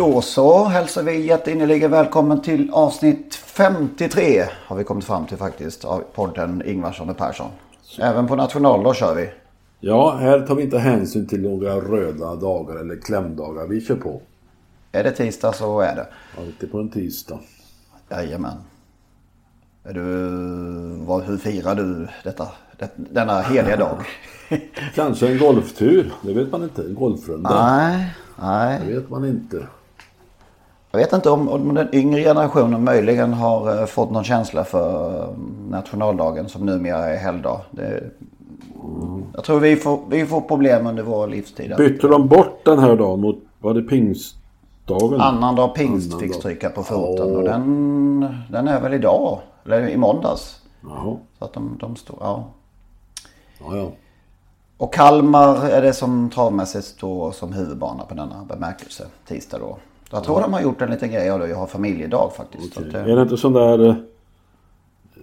Då så hälsar vi jätteinnerligen välkommen till avsnitt 53 har vi kommit fram till faktiskt av podden Ingvarsson och Persson. Även på nationaldag kör vi. Ja, här tar vi inte hänsyn till några röda dagar eller klämdagar. Vi kör på. Är det tisdag så är det. Alltid på en tisdag. Jajamän. Är du, vad, hur firar du detta, det, denna heliga dag? Kanske en golftur. Det vet man inte. En golfrunda. nej, nej. Det vet man inte. Jag vet inte om, om den yngre generationen möjligen har eh, fått någon känsla för eh, nationaldagen som numera är helgdag. Det, Jag tror vi får, vi får problem under vår livstid. Bytte de bort den här dagen mot, var det pingstdagen? Annandag pingst Annandag. fick stryka på foten Ja. och den, den är väl idag. Eller i måndags. Jaha. Så att de, de står, ja. Ja, ja. Och Kalmar är det som travmässigt står som huvudbana på denna bemärkelse. Tisdag då. Jag tror de har gjort en liten grej av det. Jag har familjedag faktiskt. Så att, eh, Är det inte sån där eh,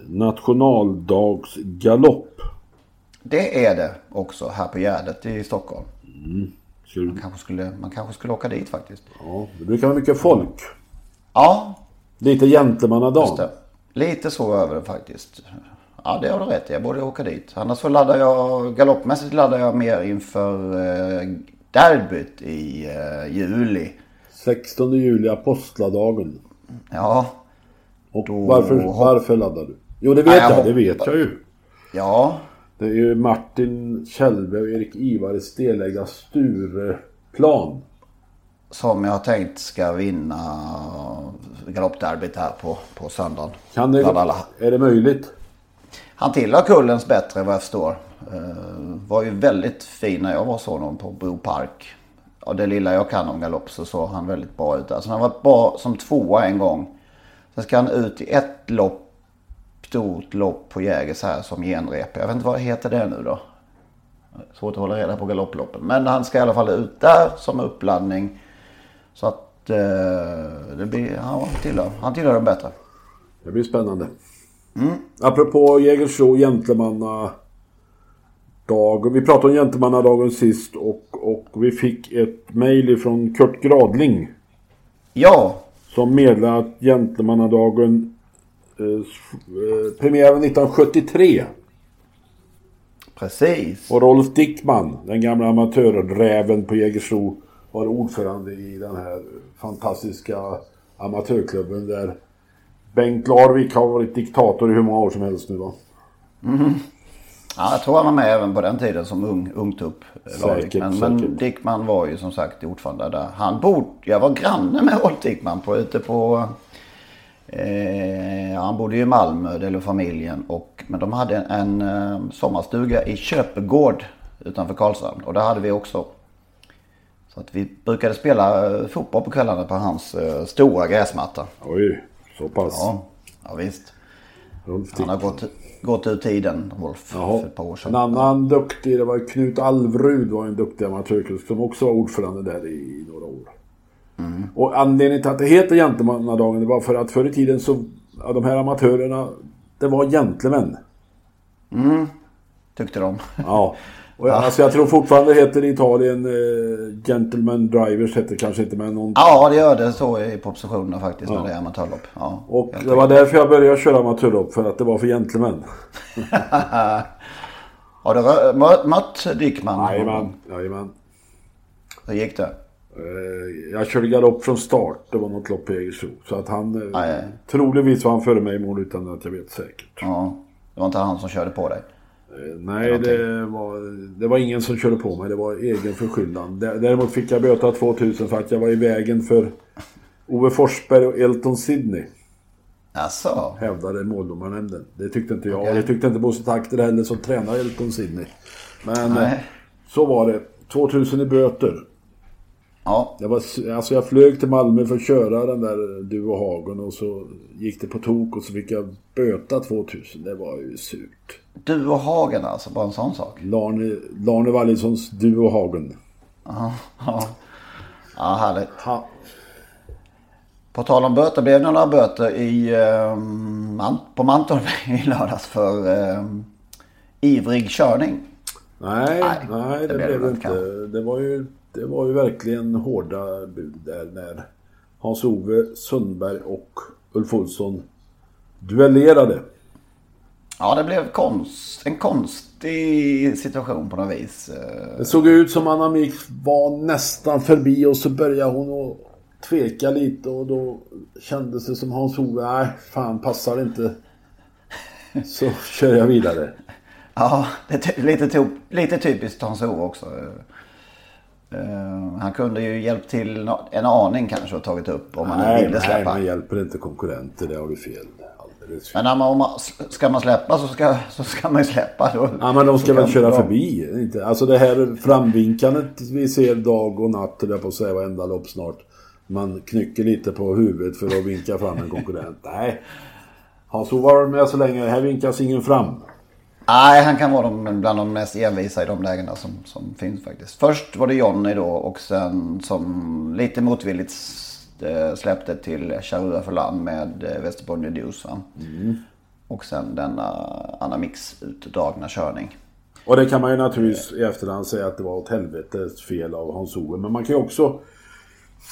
nationaldagsgalopp? det är det också här på Gärdet i Stockholm. Du- Man kanske skulle, man kanske skulle åka dit faktiskt. Ja, det brukar vara mycket folk. Ja, Lite gentlemannadag. Lite så över det faktiskt. Ja, det har du rätt i. Jag borde åka dit. Annars så laddar jag, galoppmässigt laddar jag mer inför eh, derbyt i eh, juli. 16 juli, apostladagen. Ja, Och Då- varför, varför laddar du? Jo, det vet Nej, jag jag. Det vet jag ju. ja, Det är ju Martin Kjellberg och Erik Ivares delägda Stureplan. som jag har tänkt ska vinna galoppderbyt här på, på söndagen. Kan det, är det möjligt? Han tillhör kullens bättre vad jag förstår. Uh, var ju väldigt fin när jag var så honom på Bro Park. Och det lilla jag kan om galopp så såg han väldigt bra ut. Alltså han har varit bra som tvåa en gång. Sen ska han ut i ett lopp, stort lopp på Jägers här som genrep. Jag vet inte vad heter det nu då. Svårt att hålla reda på galopploppen. Men han ska i alla fall ut där som uppladdning. Så att eh, det blir, ja, han tillhör, han tillhör de bättre. Det blir spännande. Apropå Jägersro gentlemanna dag. Vi pratade om gentlemannadagen sist och, och vi fick ett mejl från Kurt Gradling. Ja, Som meddelade att gentlemannadagen eh, eh, premiärade 1973. precis. Och Rolf Dickman, den gamla amatörräven på Jägersro, var ordförande i den här fantastiska amatörklubben där Bengt Larvik har varit diktator i hur många år som helst nu va? Ja, jag tror han var med även på den tiden som ung, ungtupp. eh, Larvik. Säkert, men, säkert. men Dickman var ju som sagt ordförande där. Han bor, jag var granne med Rolf Dickman på, ute på... Eh, han bodde ju i Malmö, det låg familjen. Och, men de hade en, en eh, sommarstuga i Köpegård utanför Karlshamn. Och där hade vi också. Så att vi brukade spela eh, fotboll på kvällarna på hans eh, stora gräsmatta. Oj, så pass. Ja, ja visst. Han har gått, gått ur tiden, Rolf, Jaha. för ett par år sedan. En annan duktig, det var Knut Alvrud var en duktig amatörklubb som också var ordförande där i några år. Och anledningen till att det heter Gentlemannadagen det var för att förr i tiden så, ja, de här amatörerna, det var gentlemän. Tyckte de. Ja. Och jag, alltså jag tror fortfarande heter i Italien eh, Gentleman Drivers heter det kanske inte men någon... Ja, det gör det så i propositionen faktiskt när det är amatörlopp. Ja. Och det var därför jag började köra amatörlopp för att det var för gentlemän. Har du mött Dickman? Jajamän, jajamän. Hur gick det? Eh, Jag körde galopp från start. Det var något lopp i Jägersro. Så att han... eh, Nej. Troligtvis var han före mig i mål utan att jag vet säkert. Ja. Det var inte han som körde på dig? Eh, Nej, det var, det var ingen som körde på mig. Det var egen förskyllan. Dä- Däremot fick jag böta 2000 för att jag var i vägen för Ove Forsberg och Elton Sidney. Alltså, Hävdade måldomarnämnden. Det tyckte inte jag. Okej. Det tyckte inte Bosse Takter heller som tränar Elton Sidney. Men Nej. eh, så var det. 2000 i böter. Ja. Det var, alltså jag flög till Malmö för att köra den där Du och Hagen och så gick det på tok och så fick jag böta 2000. Det var ju surt. Du och Hagen alltså, bara en sån sak. Larne, Larne Wallissons Du och Hagen. Ja, ja. ja härligt. Ha. På tal om böter, blev det några böter i, eh, på Mantorp i lördags för eh, ivrig körning? Nej, Nej, nej, det, det blev det inte, inte. Det var, ju, det var ju verkligen hårda bud där när Hans-Ove Sundberg och Ulf Olsson duellerade. Ja, det blev konst, en konstig situation på något vis. Det såg ut som Anna Mik var nästan förbi och så började hon att tveka lite och då kändes det som Hans-Ove, nej fan passar inte. Så kör jag vidare. Ja, det är lite, lite typiskt Hans-Ove också. Eh, han kunde ju hjälpt till en aning kanske och tagit upp om han Nej, ville nej, släppa. man hjälper inte konkurrenter, det har du fel. Alldeles fel. Men om man, ska man släppa så ska, så ska man ju släppa. Då, Ja men de ska väl köra ja. förbi. Inte, alltså det här framvinkandet vi ser dag och natt, jag på att säga, varenda lopp snart. Man knycker lite på huvudet för att vinka fram en konkurrent. Nej. Hans-Ove har varit med så länge, här vinkas ingen fram. Nej, han kan vara de, bland de mest envisa i de lägena som, som finns faktiskt. Först var det Johnny då och sen som lite motvilligt eh, släppte till Charua Förland med eh, Västerbotten Reduce. va? Och sen denna Anna Mix utdragna körning. Och det kan man ju naturligtvis i efterhand säga att det var åt helvetes fel av Hans-Ove. Men man kan ju också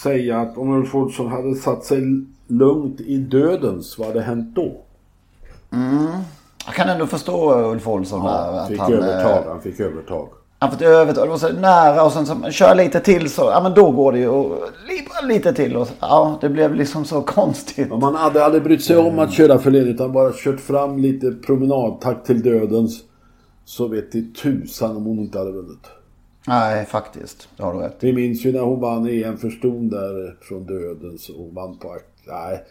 säga att om Ulf Olsson hade satt sig lugnt i dödens, vad hade hänt då? Jag kan ändå förstå Ulf Olsson där. Han att fick han, eh, övertag, han fick övertag. Han fick övertag. Det var så nära och sen så kör lite till så. Ja men då går det ju. Och li- lite till och ja det blev liksom så konstigt. Men man hade aldrig brytt sig om att köra för ledigt utan bara kört fram lite promenadtakt till dödens. Så vet i tusan om hon inte hade vunnit. Nej faktiskt. Det har du rätt. Vi minns ju när hon vann EM för ston där från dödens och vann på... Nej.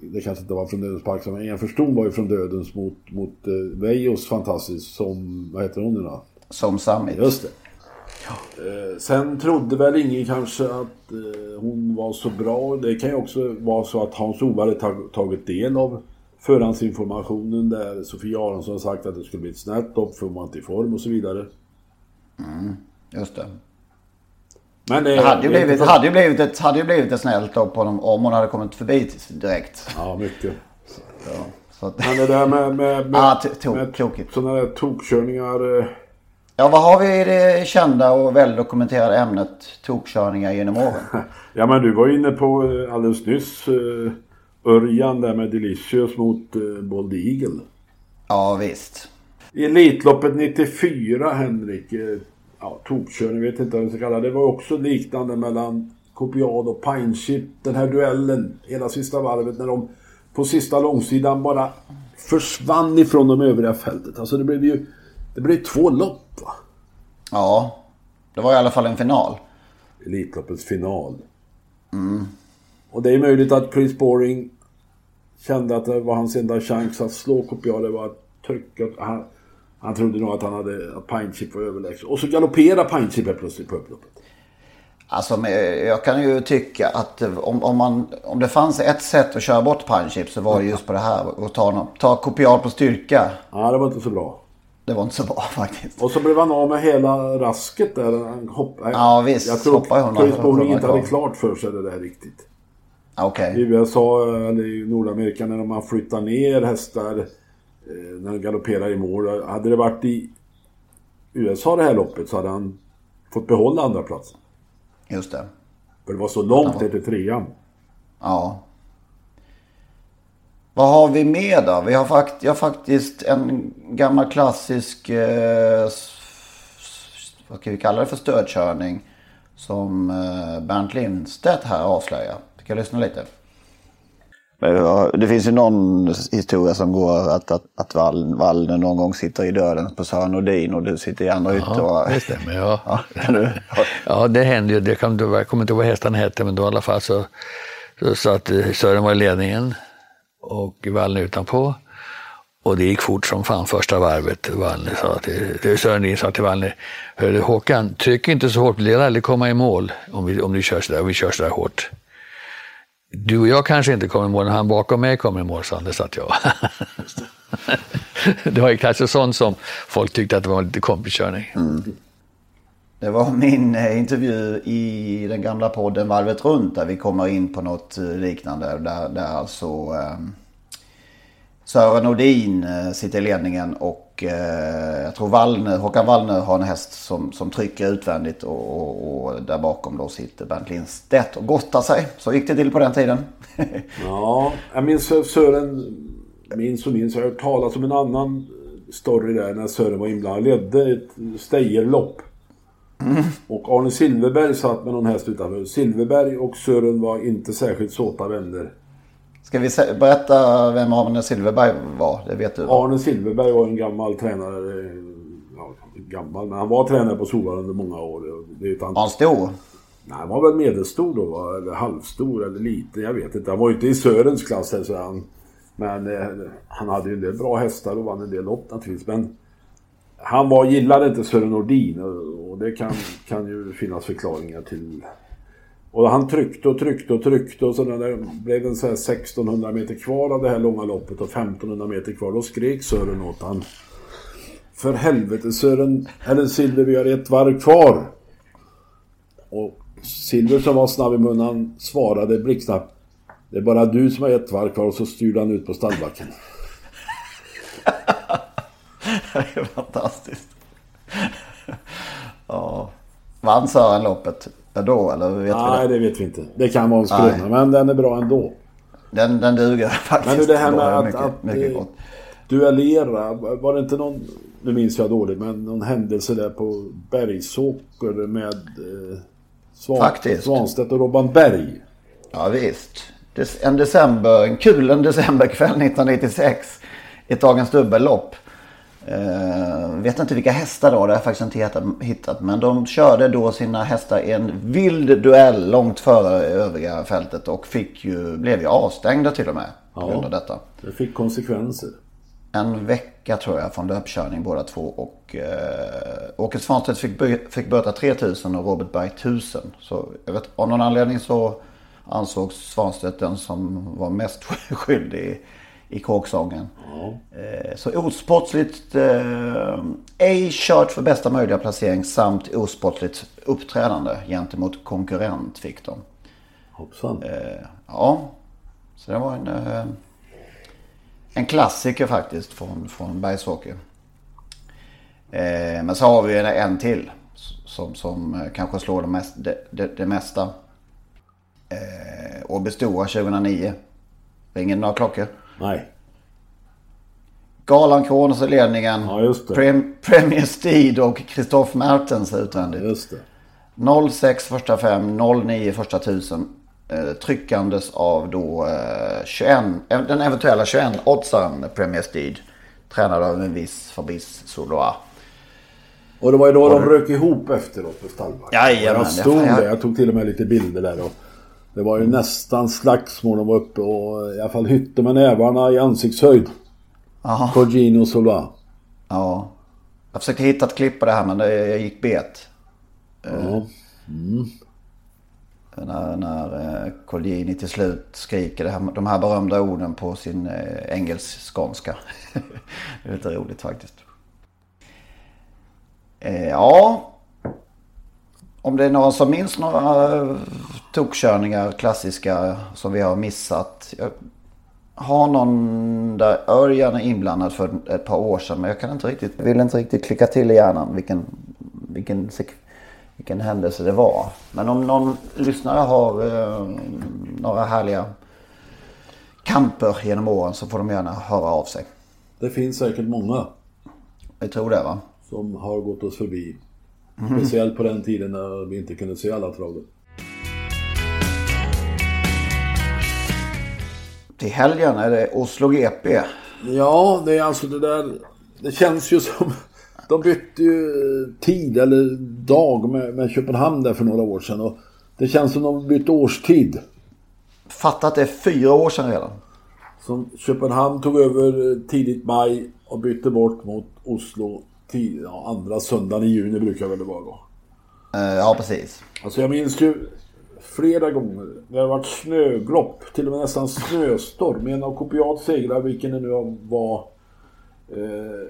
Det kanske inte var från dödens axeln men EM för ston var ju från dödens mot, mot uh, Vejos fantastiskt som... Vad heter hon nu då? Som Summit. Just det. Eh, sen trodde väl ingen kanske att eh, hon var så bra. Det kan ju också vara så att Hans-Ove hade tag- tagit del av förhandsinformationen där Sofia Aronsson har sagt att det skulle bli ett snett lopp för hon var inte i form och så vidare. Just det. Men det, Det hade ju det blivit, inte- hade ju blivit, ett, hade ju blivit ett snällt då på dem om hon hade kommit förbi direkt. Ja, mycket. Så att, Men det där med, med, med, Ah, med sådana där tokkörningar. eh, ja vad har vi i det kända och väldokumenterade ämnet tokkörningar genom åren? Ja men du var inne på eh, alldeles nyss uh, Örjan där med Delicious mot uh, Bold Eagle. Ja visst. Elitloppet 94 Henrik, eh, ja tokkörning vet inte vad vi ska kalla det. Det var också liknande mellan Copiad och Pine Chip. Den här duellen, hela sista varvet när de på sista långsidan bara försvann ifrån de övriga fältet. Alltså det blev ju, det blev två lopp va? Ja. Det var i alla fall en final. Elitloppets final. Och det är möjligt att Chris Boring kände att det var hans enda chans att slå Copiad. Det var att trycka. Han, han trodde nog att han hade, att Pine Chip var överlägsen. Och så galopperade Pine Chip helt plötsligt på upploppet. Alltså men jag kan ju tycka att om, om, man, om det fanns ett sätt att köra bort punch chip så var det just på det här. Att ta, någon- ta kopial på styrka. Ja, det var inte så bra. Det var inte så bra faktiskt. Och så blev han av med hela rasket där. Han hopp, Ja, visst. Jag tror Hoppar hundra- Chris hundra inte hade klart för sig det där riktigt. Okej. I USA eller i Nordamerika när man flyttar ner hästar eh, när de galopperar i mål. Hade det varit i USA det här loppet så hade han fått behålla andra platsen. Just det. För det var så långt ner till trean. Ja. Vad har vi mer då? Vi har, fakt jag har faktiskt en gammal klassisk, eh, vad ska vi kalla det för stödkörning. Som eh, Bernt Lindstedt här avslöjar. Ska jag lyssna lite? Det finns ju någon historia som går att, att, att Wallner någon gång sitter i döden på Sören Nordin och du sitter i andra. Ja, det stämmer. Ja, ja, du, ja. ja det händer ju. Det kan, jag kommer inte ihåg vad hästarna hette, men då i alla fall så, så, så att eh, Sören var i ledningen och Wallner utanpå. Och det gick fort som fan första varvet. Wallner sa till, Sören Nordin sa till Wallner, Hörru Håkan, tryck inte så hårt, vi lär aldrig komma i mål om vi, om du kör sådär, om vi kör sådär hårt du och jag kanske inte kommer i mål, men han bakom mig kommer i mål, sa han. Det satt jag. det var ju kanske sånt som folk tyckte att det var lite kompiskörning. Mm. Det var min eh, intervju i den gamla podden Varvet runt där vi kommer in på något eh, liknande. Där, där alltså eh, Sören Nordin eh, sitter i ledningen och eh, jag tror Wallner, Håkan Wallner har en häst som, som trycker utvändigt och, och, och där bakom då sitter Bernt Lindstedt och gottar sig. Så gick det till på den tiden. ja, jag minns Sören, minns och minns, jag har hört talas om en annan story där när Sören var inblandad. ledde ett Stejerlopp. Mm. Och Arne Silverberg satt med någon häst utanför. Silverberg och Sören var inte särskilt såta vänner. Ska vi berätta vem Arne Silverberg var? Det vet du? Arne Silverberg var en gammal tränare. Ja, gammal, men han var tränare på Solvalla under många år. Det var han stor? Nej, han var väl medelstor då, eller halvstor eller liten. Jag vet inte. Han var ju inte i Sörens klass där, så han. Men eh, han hade ju en del bra hästar och vann en del lopp naturligtvis. Men han var, gillade inte Sören Nordin och, och det kan, kan ju finnas förklaringar till och han tryckte och tryckte och tryckte och så när det blev en så 1600 meter kvar av det här långa loppet och 1500 meter kvar, då skrek Sören åt han. För helvete Sören, eller Silver, vi har ett varv kvar. Och Silver som var snabb i munnen, han svarade blixtsnabbt. Det är bara du som har ett varv kvar och så styrde han ut på stallbacken. det är fantastiskt. ja. Vann Sören loppet? Då eller vet Nej, det vet vi inte. Det kan vara en skröna, men den är bra ändå. Den, den duger faktiskt. Men det här med att, mycket, att mycket gott. duellera, var det inte någon, nu minns jag dåligt, men någon händelse där på Bergsåker med eh, Svan, Svanstedt och Robban Berg? Ja visst. En december, en kul en decemberkväll 1996. Ett Dagens Dubbellopp. Uh, vet inte vilka hästar då, det har jag faktiskt inte hittat. Men de körde då sina hästar i en vild duell långt före övriga fältet. Och fick ju, blev ju avstängda till och med. På ja, grund av detta. Det fick konsekvenser. En vecka tror jag från löpkörning båda två. Och uh, Åke Svanstedt fick, fick böta 3000 och Robert Berg 1000. Så jag vet, av någon anledning så ansågs Svanstedt den som var mest skyldig i kåksången. Ja. Eh, så osportsligt, eh, ej kört för bästa möjliga placering samt osportsligt uppträdande gentemot konkurrent fick de. Hoppsan. Eh, ja, så det var en, en klassiker faktiskt från, från Bergsåker. Men så har vi en till som, som kanske slår det, mest, det, det, det mesta. Och Stora 2009. Ringer några klockor? Nej. Galan Kronos i ledningen. Ja, just det. Prem Premier Steed och Christoph Mertens utvändigt. Just det. 06 första fem, 09 första tusen. Eh, tryckandes av då eh, 21, den eventuella 21-oddsaren Premier Steed. Tränad av en viss Fabrice Soloa. Och det var ju då och de rök ihop efteråt på stallbacken. Jajamän. Jag stod där, jag tog till och med lite bilder där. Och det var ju nästan slagsmål. De var uppe och i alla fall hytte med nävarna i ansiktshöjd. Aha. På Gino Sola. Ja. Jag försökte hitta ett klipp på det här men det gick bet. Ja. Mm. När, när eh, Colgjini till slut skriker här, de här berömda orden på sin eh, engelsk-skånska. det är lite roligt faktiskt. Eh, ja, om det är någon som minns några eh, tokkörningar, klassiska, som vi har missat. Jag har någon där Örjan är inblandad för ett par år sedan. Men jag kan inte riktigt, vill inte riktigt klicka till i hjärnan vilken, vilken, vilken händelse det var. Men om någon lyssnare har eh, några härliga kamper genom åren så får de gärna höra av sig. Det finns säkert många. Jag tror det va? Som har gått oss förbi. Mm. Speciellt på den tiden när vi inte kunde se alla travet. Till helgen är det Oslo GP. Ja, det är alltså det där. Det känns ju som. De bytte ju tid eller dag med, med Köpenhamn där för några år sedan. Och det känns som de bytte årstid. Fatta att det är fyra år sedan redan. Som Köpenhamn tog över tidigt maj och bytte bort mot Oslo tid, ja, andra söndagen i juni brukar väl det vara då. Uh, ja, precis. Alltså jag minns ju flera gånger. Det har varit snöglopp, till och med nästan snöstorm. En av kopiat segrar, vilken det nu var. Eh,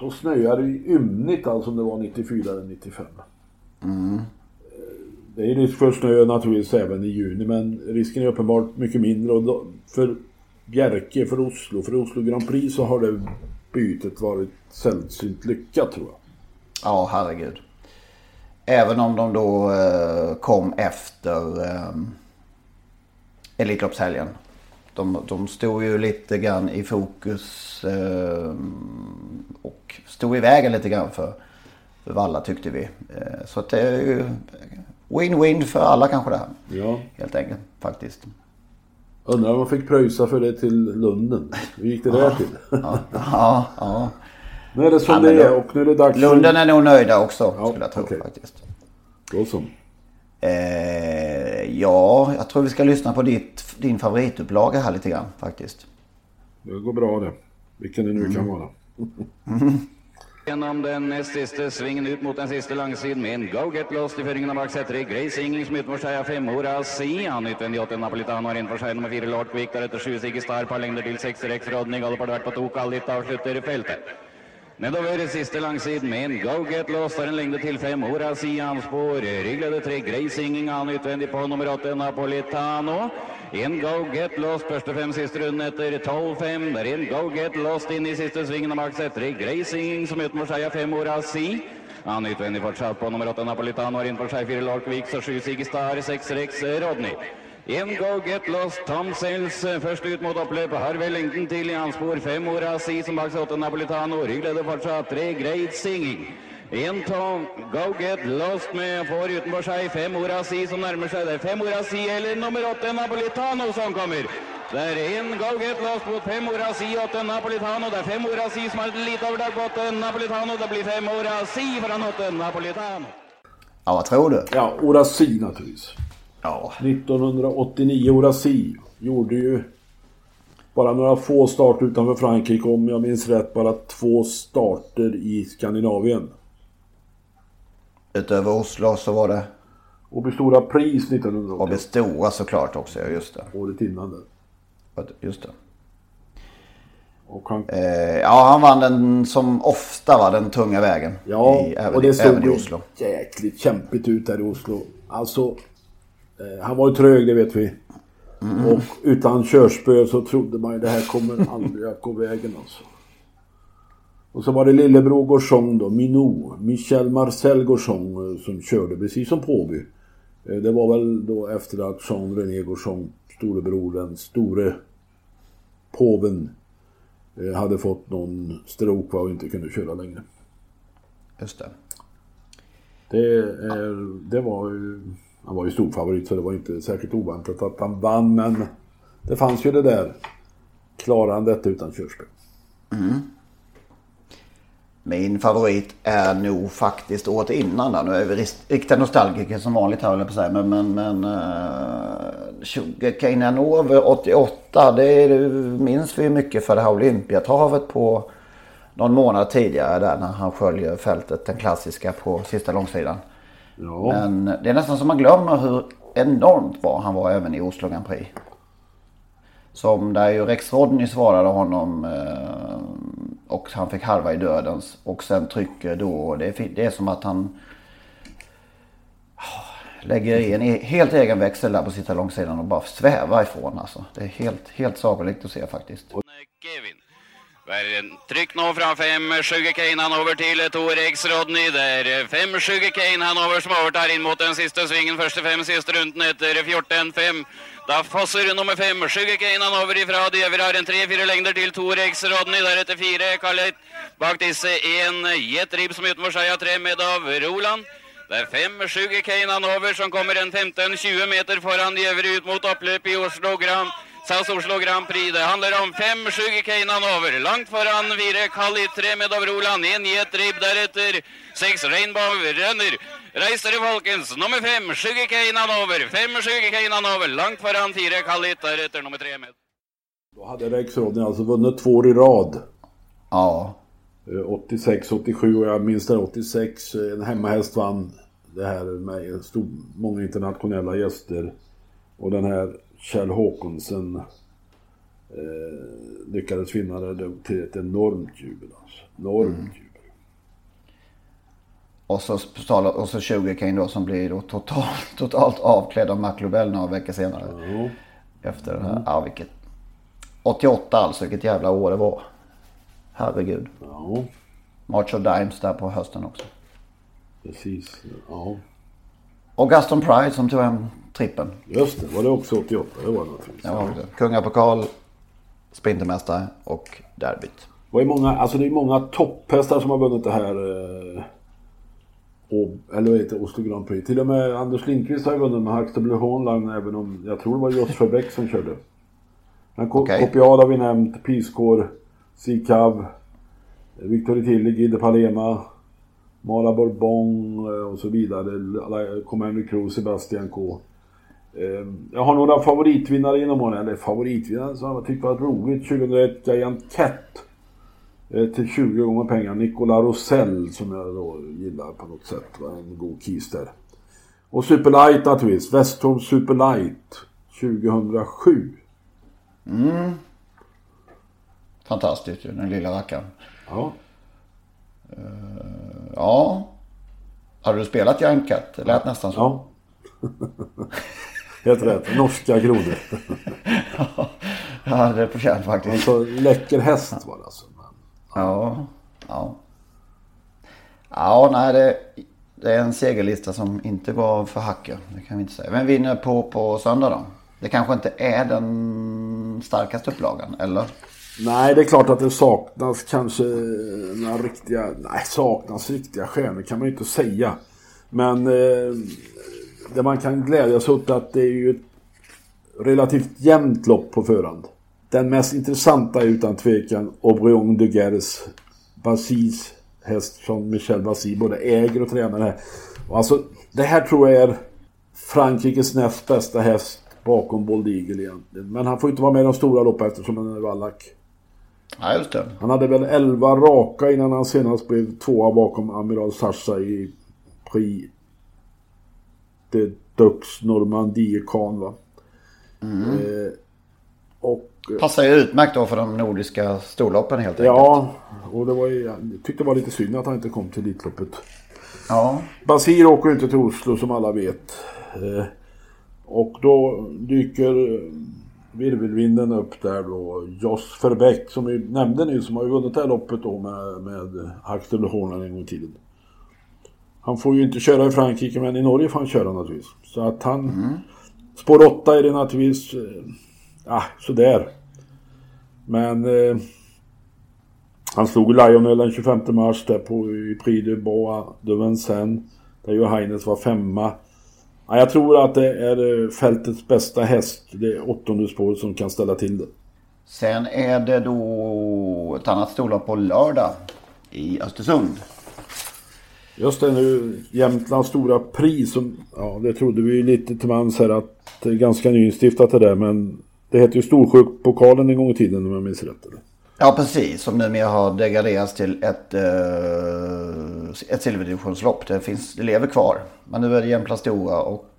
så snöade det ymnigt alltså om det var 94 eller 95. Mm. Det är risk för snö naturligtvis även i juni men risken är uppenbart mycket mindre. Och då, för Bjerke, för Oslo, för Oslo Grand Prix så har det bytet varit sällsynt lyckat tror jag. Ja, herregud. Även om de då eh, kom efter eh, Elitloppshelgen. De, de stod ju lite grann i fokus eh, och stod i vägen lite grann för, för Valla tyckte vi. Eh, så det är ju win-win för alla kanske det här. Ja. Helt enkelt faktiskt. Undrar om man fick pröjsa för det till Lunden. Hur gick det där till? ja, ja, ja. Nu är det som ja, det är och nu är det dags Lunden är nog nöjda också ja, skulle jag tro okay. faktiskt. Då så. Eh, ja, jag tror vi ska lyssna på ditt, din favoritupplaga här lite grann faktiskt. Det går bra det. Vilken det nu mm. kan vara. Gjennom den nest siste svingen ut mot den siste langsiden med en go get lost i føringen av bak i Grace Ingling som utenfor seg av femora Si. Han utvendig åtte Napolitano har innenfor seg nummer fire Lord Quick. Deretter sju Sigge Star, par lengder til seks Rex Rodney. Galopp har det vært på to kall litt avslutter feltet. Men då var det sista langsiden med en Go Get Lost där en lengde till fem. Ora alltså Sian spår. Rygglade tre Grey Singing annen utvendig på nummer åtta Napolitano. En Go Get Lost första fem sista runden efter 12-5. Där en Go Get Lost in i sista svingen av Max etter Grey Singing som utmår sig av fem Ora alltså i. Han utvendig fortsatt på nummer åtta Napolitano har för sig fyra Larkvik så sju Sigistar, sex Rex Rodney. En Go Get Lost, Tom Sales eh, først ut mot oppløpet. Har vel lengden til i hans spor. Fem Ora Si som bak seg åtte Napolitano. Ryggleder fortsatt. Tre Great Singing. En Tom Go Get Lost med får utenfor seg fem Ora Si som nærmer seg. Det er fem Ora Si eller nummer åtte Napolitano som kommer. Det er en Go Get Lost mot fem Ora Si, åtte Napolitano. Det er fem Ora Si som har lite overtak på åtte Napolitano. Det blir fem Ora Si foran åtte Napolitano. Ja, vad tror du? Ja, Ora Si naturligtvis. Ja. 1989 Orasi gjorde ju bara några få starter utanför Frankrike om jag minns rätt bara två starter i Skandinavien. Utöver Oslo så var det? Och Stora Pris 1980. Och Stora såklart också, ja just det. Året innan det. Just det. Han... Eh, ja, han vann den som ofta var den tunga vägen. Ja, i, även, och det såg i Oslo. jäkligt kämpigt ut där i Oslo. Alltså, han var ju trög, det vet vi. Mm. Och utan körspö så trodde man ju det här kommer aldrig att gå vägen alltså. Och så var det lillebror Gauchon då, Minou, Michel Marcel Gauchon eh, som körde precis som Påby. Eh, det var väl då efter att Jean René Gauchon, storebror, den store påven, hade fått någon stroke och inte kunde köra längre. Just det. Det, är, det var ju han var ju storfavorit så det var inte särskilt oväntat att han vann men det fanns ju det där. Klarar han detta utan körspel? Mm. Min favorit är nog faktiskt året innan då. Nu är vi riktiga nostalgiker som vanligt här på säga. Men, men, men uh, Sugarcane over 88. Det, det minns vi mycket för det här Olympiatravet på någon månad tidigare där när han sköljer fältet. Den klassiska på sista långsidan. Ja. Men det är nästan som man glömmer hur enormt bra han var även i Oslo Grand Prix. Som där ju Rex Rodney svarade honom eh, och han fick halva i dödens. Och sen trycker då, det är, det är som att han ah, lägger i en e-, helt egen växel där på sista långsidan och bara svävar ifrån alltså. Det är helt, helt sagolikt att se faktiskt. Kevin. Trykk nå fra fem Sugarcane Hanover til Tor Rex Rodney. Det er fem Sugarcane Hanover som overtar inn mot den siste svingen. Første fem siste runden etter 14-5. Da fosser nummer fem Sugarcane Hanover ifra. De øvrige har en tre-fire lengder til Tor Rex Rodney. Deretter fire Kallet. Bak disse en Jet Rib som utenfor seg har tre med av Roland. Det er fem Sugarcane Hanover som kommer en 15-20 meter foran de øvrige ut mot oppløpet i Oslo Grand SAS Oslo Grand Prix. Det handlar om fem Sugarcane Hanover. Långt föran Vire Kalitre med Davrolan. En Jet Rib därefter. Sex Rainbow Runner. Reistere Folkens. Nummer fem Sugarcane Hanover. Fem Sugarcane Hanover. Långt föran Fire Kalit därefter nummer tre med. Då hade Rex Rodney alltså vunnit två år i rad. Ja. 86, 87 och jag minns det 86. En hemmahäst vann det här med stor, många internationella gäster. Och den här Kjell Håkonsen eh, lyckades vinna det till ett enormt jubel. Alltså. Enormt mm. jubel. Och så, och så 20 Kane då som blir då totalt, totalt avklädd av Mark Lobel några veckor senare. Mm. Efter det här. Ja, vilket. 88 alltså, vilket jävla år det var. Herregud. Ja. March of Dimes där på hösten också. Precis, ja. Och Gaston Pride som tog hem trippen. Just det, var det också 88? Det var naturligtvis. Ja, Kungapokal, Sprintermästare och derbyt. Det är många, alltså det är många topphästar som har vunnit det här. Eh, och, eller vad heter Oslo Grand Prix. Till och med Anders Lindqvist har ju vunnit med Huxtable Hornline även om jag tror det var Joshua Beck som körde. Men okay. Kopial har vi nämnt, Piscore, Sikav, Victor Tilly, Gide Palema. Mara Bourbon eh, och så vidare. Commander Crew, Sebastian K. Ehm, jag har några favoritvinnare inom åren, eller favoritvinnare som jag tyckte var roligt. 2001 Giant Cat. Eh, till 20 gånger pengar. Nicola Rosell som jag då gillar på något sätt. Var en god kis där. Och Superlight naturligtvis. Westholm Superlight 2007. Mm. Fantastiskt ju, den lilla rackaren. Ja. Uh, ja. Har du spelat Cat? Det lät nästan så. Ja. Helt rätt. Norska grodor. ja, det är på känn faktiskt. Alltså läcker häst var det alltså. Ja. Ja. Ja, nej det, det är en segerlista som inte var för hacker. Det kan vi inte säga. Vem vinner på, på söndag då? Det kanske inte är den starkaste upplagan, eller? Nej, det är klart att det saknas kanske eh, några riktiga... Nej, saknas riktiga stjärnor kan man ju inte säga. Men eh, det man kan glädjas åt att det är ju ett relativt jämnt lopp på förhand. Den mest intressanta är utan tvekan Aubryon de Gers, Basis häst som Michel Basi både äger och tränar här. Och alltså, det här tror jag är Frankrikes näst bästa häst bakom Bold Eagle egentligen. Men han får inte vara med i de stora loppen eftersom han är vallack. Ja, just det. Han hade väl 11 raka innan han senast blev tvåa bakom Amiral Sasha i Prix de Dux Normandie Khan va. Mm. Eh, och, Passar ju utmärkt då för de nordiska storloppen helt enkelt. Ja, och det var ju, jag tyckte det var lite synd att han inte kom till Elitloppet. Ja. Basir åker ju inte till Oslo som alla vet. Eh, och då dyker virvelvinden upp där då. Joss Verbeck som vi nämnde nyss som har ju vunnit det här loppet då med, med Axel Hornan en gång i tiden. Han får ju inte köra i Frankrike men i Norge får han köra naturligtvis. Så att han... Mm. Spår 8 är det naturligtvis... Eh, ah, sådär. Men... Eh, han slog Lionel den 25 mars där på i Prix de Bois de Vincennes. Där Johannes var femma. Ja, jag tror att det är eh, fältets bästa häst. Det är åttonde spåret som kan ställa till det. Sen är det då ett annat storlopp på lördag i Östersund. Just det nu, Jämtlands stora pris. Som, ja, det trodde vi lite till mans här att det är ganska nyinstiftat det där. Men det heter ju Storsjukpokalen en gång i tiden om jag minns rätt. Eller? Ja precis, som numera har degraderats till ett, uh, ett silverdivisionslopp. Det, finns, det lever kvar. Men nu är det Jämtlands stora och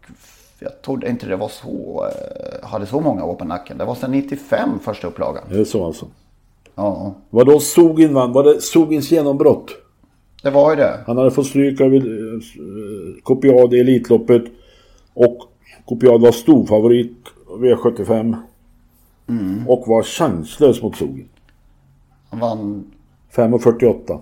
jag trodde inte det var så, uh, hade så många år på nacken. Det var sedan 95 första upplagan. Det är så alltså? Ja. Var då Sogin vann? Var det Sogins genombrott? Det var ju det. Han hade fått stryk av uh, Kopiad i Elitloppet. Och Kopiad var storfavorit V75. Mm. Och var chanslös mot Sogin. Han vann... 5.48.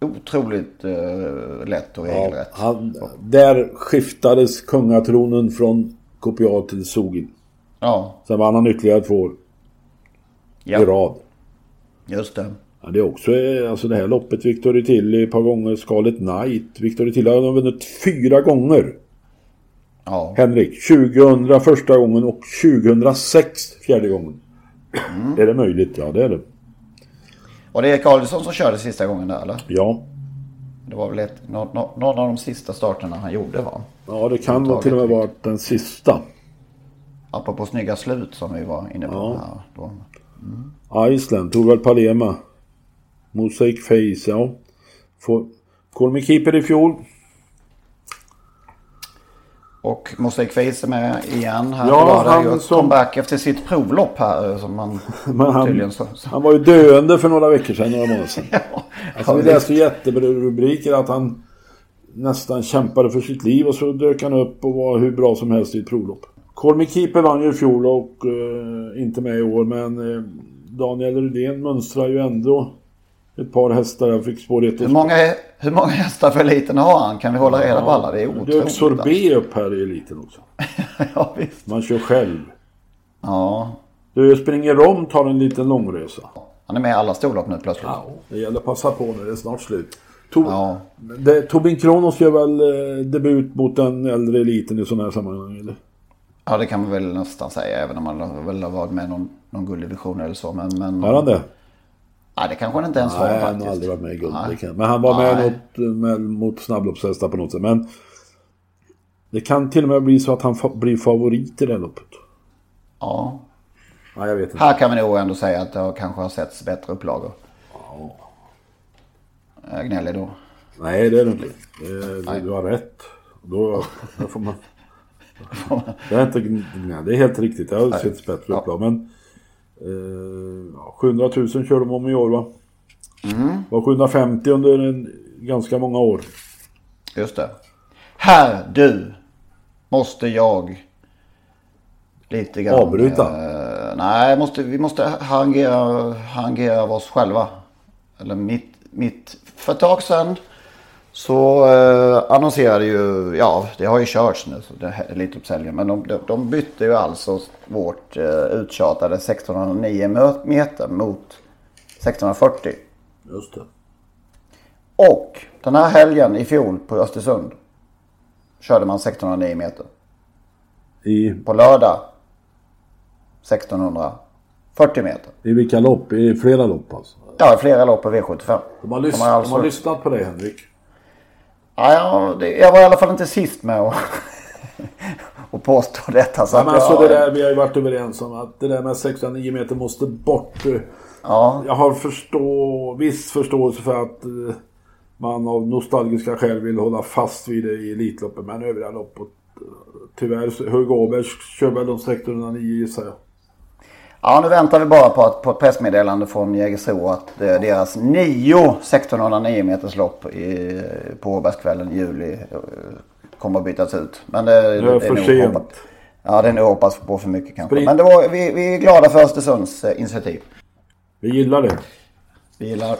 Otroligt uh, lätt och regelrätt. Ja, han, där skiftades kungatronen från Kopiat till Sogin. Ja. Sen vann han ytterligare två år. Ja. I rad. Just det. Ja, det är också eh, alltså det här loppet. Victory Tilly ett par gånger. Scarlet Knight. Victory Tilly har vunnit fyra gånger. Ja. Henrik, 2000 första gången och 2006 fjärde gången. Är det möjligt? Ja, det är det. Och det är Erik Adielsson som körde sista gången där eller? Ja. Det var väl ett, någon, någon av de sista starterna han gjorde va? Ja, det kan nog till och med vara den sista. Apropå snygga slut som vi var inne på. Ja. Här, då. Iceland, Torvald Palema. Mosaic Face, ja. Får... Kolmi Keeper i fjol. Och Mosaic Face är med igen här. Ja, han ju som- comeback efter sitt provlopp här. Som man Men han, tydligen så, så. han var ju döende för några veckor sedan, några månader sedan. Ja, Alltså, vi läste jättebra rubriker att han nästan kämpade för sitt liv och så dök han upp och var hur bra som helst i ett provlopp. Kolmi Keeper vann ju i fjol och eh, inte med i år men eh, Daniel Rydén mönstrar ju ändå ett par hästar. Jag fick ett hur, många, hur många hästar för eliten har han? Kan vi hålla reda på alla? Det är otroligt. Sorbet upp här i eliten också. ja, visst. Man kör själv. Ja, Du springer Rom tar en liten långresa. han är med i alla storlopp nu plötsligt. Det gäller att passa på nu, det är snart slut. To- Ja. det, Tobin Kronos gör väl eh, debut mot den äldre eliten i sådana här sammanhang eller? Ja, det kan man väl nästan säga. Även om han väl har varit med någon, någon gulddivision eller så. Men, men Har han det? Nej, det kanske han inte ens har Nej, han har aldrig varit med i guld. Nej. det kan- Men han var med, något, med mot snabbloppshästar på något sätt. Men det kan till och med bli så att han blir favorit i det loppet. Ja. Nej, jag vet inte. Här kan vi nog ändå säga att det har- kanske har setts bättre upplagor. Jag gnäller då. Nej, det är det inte. Det, du har rätt. Då, då får man... Det är, inte, nej, det är helt riktigt. Det har sett bättre Ja. upplag. Men eh, ja, 700 000 kör de om i år va? Mm. Det var 750 under en, ganska många år. Just det. Här, du. Måste jag. Lite grann. Avbryta? Eh, nej, måste, vi måste harangera, harangera oss själva. Eller mitt, mitt. För ett tag sedan. Så eh, annonserade ju, ja det har ju körts nu, så det är lite uppsäljning. Men de, de, de bytte ju alltså vårt eh, uttjatade 1609 mö- meter mot 1640. Just det. Och den här helgen i fjol på Östersund körde man 1609 meter. I, På lördag 1640 meter. I vilka lopp? I flera lopp alltså? Ja, flera lopp på V75. De har, lys- De har alltså- de har lyssnat på dig Henrik. Ja, jag var i alla fall inte sist med att och påstå detta. Så men jag, alltså det där, vi har ju varit överens om att det där med 609 meter måste bort. Ja, Jag har förstå, viss förståelse för att eh, man av nostalgiska skäl vill hålla fast vid det i Elitloppet. Men övriga loppet, eh, tyvärr, Hugo Åberg kör väl de 1609 gissar jag. Ja, nu väntar vi bara på, att, på ett pressmeddelande från Jägersro att eh, deras nio 1609 meters lopp i, på Åbergskvällen i juli eh, kommer att bytas ut. Men det, Det är för sent. hoppat- Ja, det är nog hoppas på för mycket kanske. Spring. Men det var, vi, vi är glada för Östersunds eh, initiativ. Vi gillar det. Vi gillar...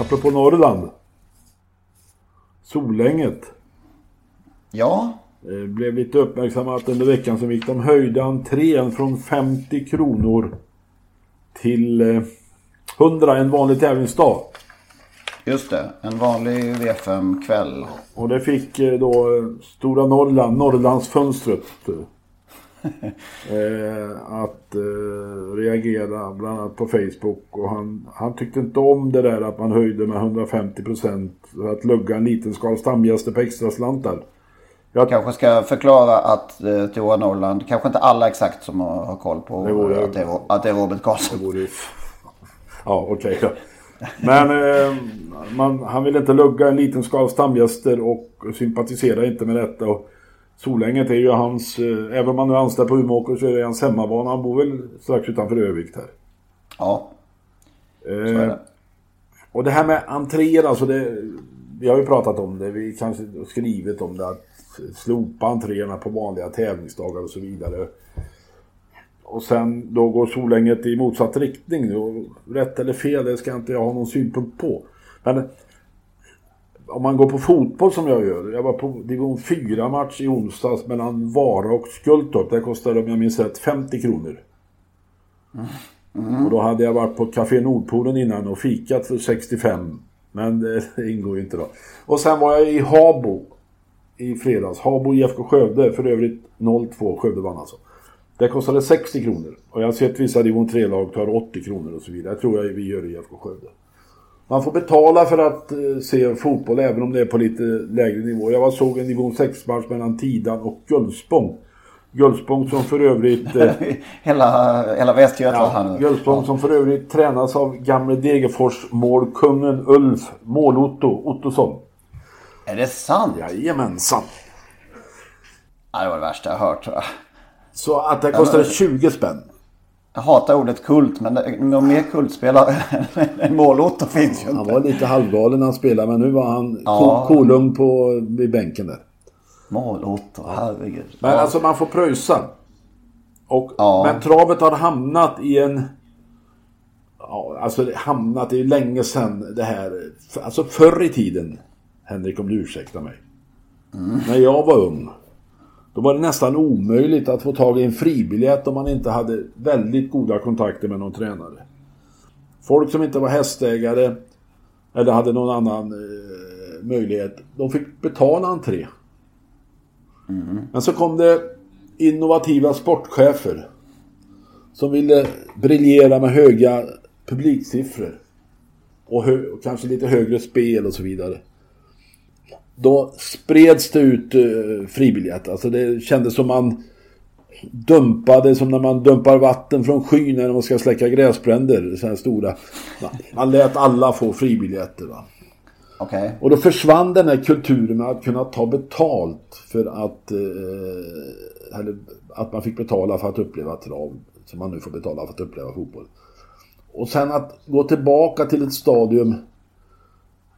Apropå Norrland. Solänget. Ja, Blev lite uppmärksammat under veckan som gick. De höjde entrén från 50 kronor till eh, 100 en vanlig tävlingsdag. just det. En vanlig V5-kväll. Och det fick eh, då eh, Stora Norrland, Norrlandsfönstret. eh, att eh, reagera bland annat på Facebook. Och han, han tyckte inte om det där att man höjde med 150 procent för att lugga en liten skal stamgäster på extra slantar. Jag kanske ska förklara att eh, Tora Norrland, kanske inte alla exakt som har, har koll på Det vore- att, det är, att det är Robert Karlsson. Det vore. Ja, okej då. Men eh, man, han vill inte lugga en liten skala stamgäster och sympatiserar inte med detta. Och Solänget är ju hans, eh, även om han nu är anställd på Umeåker så är det hans hemmabana. Han bor väl strax utanför Övik här. Ja, Eh, är det. och det här med entréer, alltså det, vi har ju pratat om det, vi kanske skrivit om det, att slopa entréerna på vanliga tävlingsdagar och så vidare. Och sen då går Solänget i motsatt riktning. Och rätt eller fel, det ska inte jag ha någon synpunkt på. Men om man går på fotboll som jag gör. Jag var på division 4 match i onsdags mellan Vara och Skultorp. Det kostade om jag minns rätt 50 kronor. Och då hade jag varit på Café Nordpolen innan och fikat för 65. Men det ingår ju inte då. Och sen var jag i Habo i fredags. Habo IFK Skövde. För övrigt 0-2. Skövde vann alltså. Det kostade 60 kronor. Och jag har sett vissa division 3-lag tar 80 kronor och så vidare. Det tror jag vi gör i IFK Skövde. Man får betala för att uh, se fotboll även om det är på lite lägre nivå. Jag var såg en division 6-match mellan Tidan och Gullspång. Gullspång som för övrigt... Uh, hela, hela Västgötland. Ja, Gullspång ja. som för övrigt tränas av gamle Degerfors målkungen Ulf Mål-Otto Ottosson. Är det sant? Jajamensan. Ja, det var det värsta jag hört tror jag. Så att det kostade 20 spänn. Jag hatar ordet kult men någon mer kultspelare än Mål-Otto finns ju inte. Han var lite halvgalen när han spelade men nu var han ja. kolugn på vid bänken där. Mål-Otto, herregud. Men ja. alltså man får pröjsa. Och, ja. Men travet har hamnat i en... Ja, alltså hamnat i länge sedan det här. Alltså förr i tiden. Henrik om du ursäktar mig. Mm. När jag var ung. Då var det nästan omöjligt att få tag i en fribiljett om man inte hade väldigt goda kontakter med någon tränare. Folk som inte var hästägare eller hade någon annan eh, möjlighet, de fick betala entré. Mm. Men så kom det innovativa sportchefer som ville briljera med höga publiksiffror. Och, hö och kanske lite högre spel och så vidare. Då spreds det ut uh, fribiljett. Alltså det kändes som man dumpade som när man dumpar vatten från skyn när man ska släcka gräsbränder. Så här stora. Man lät alla få fribiljetter. Va? Okay. Och då försvann den här kulturen med att kunna ta betalt för att... Eh, eller att man fick betala för att uppleva trav. Som man nu får betala för att uppleva fotboll. Och sen att gå tillbaka till ett stadium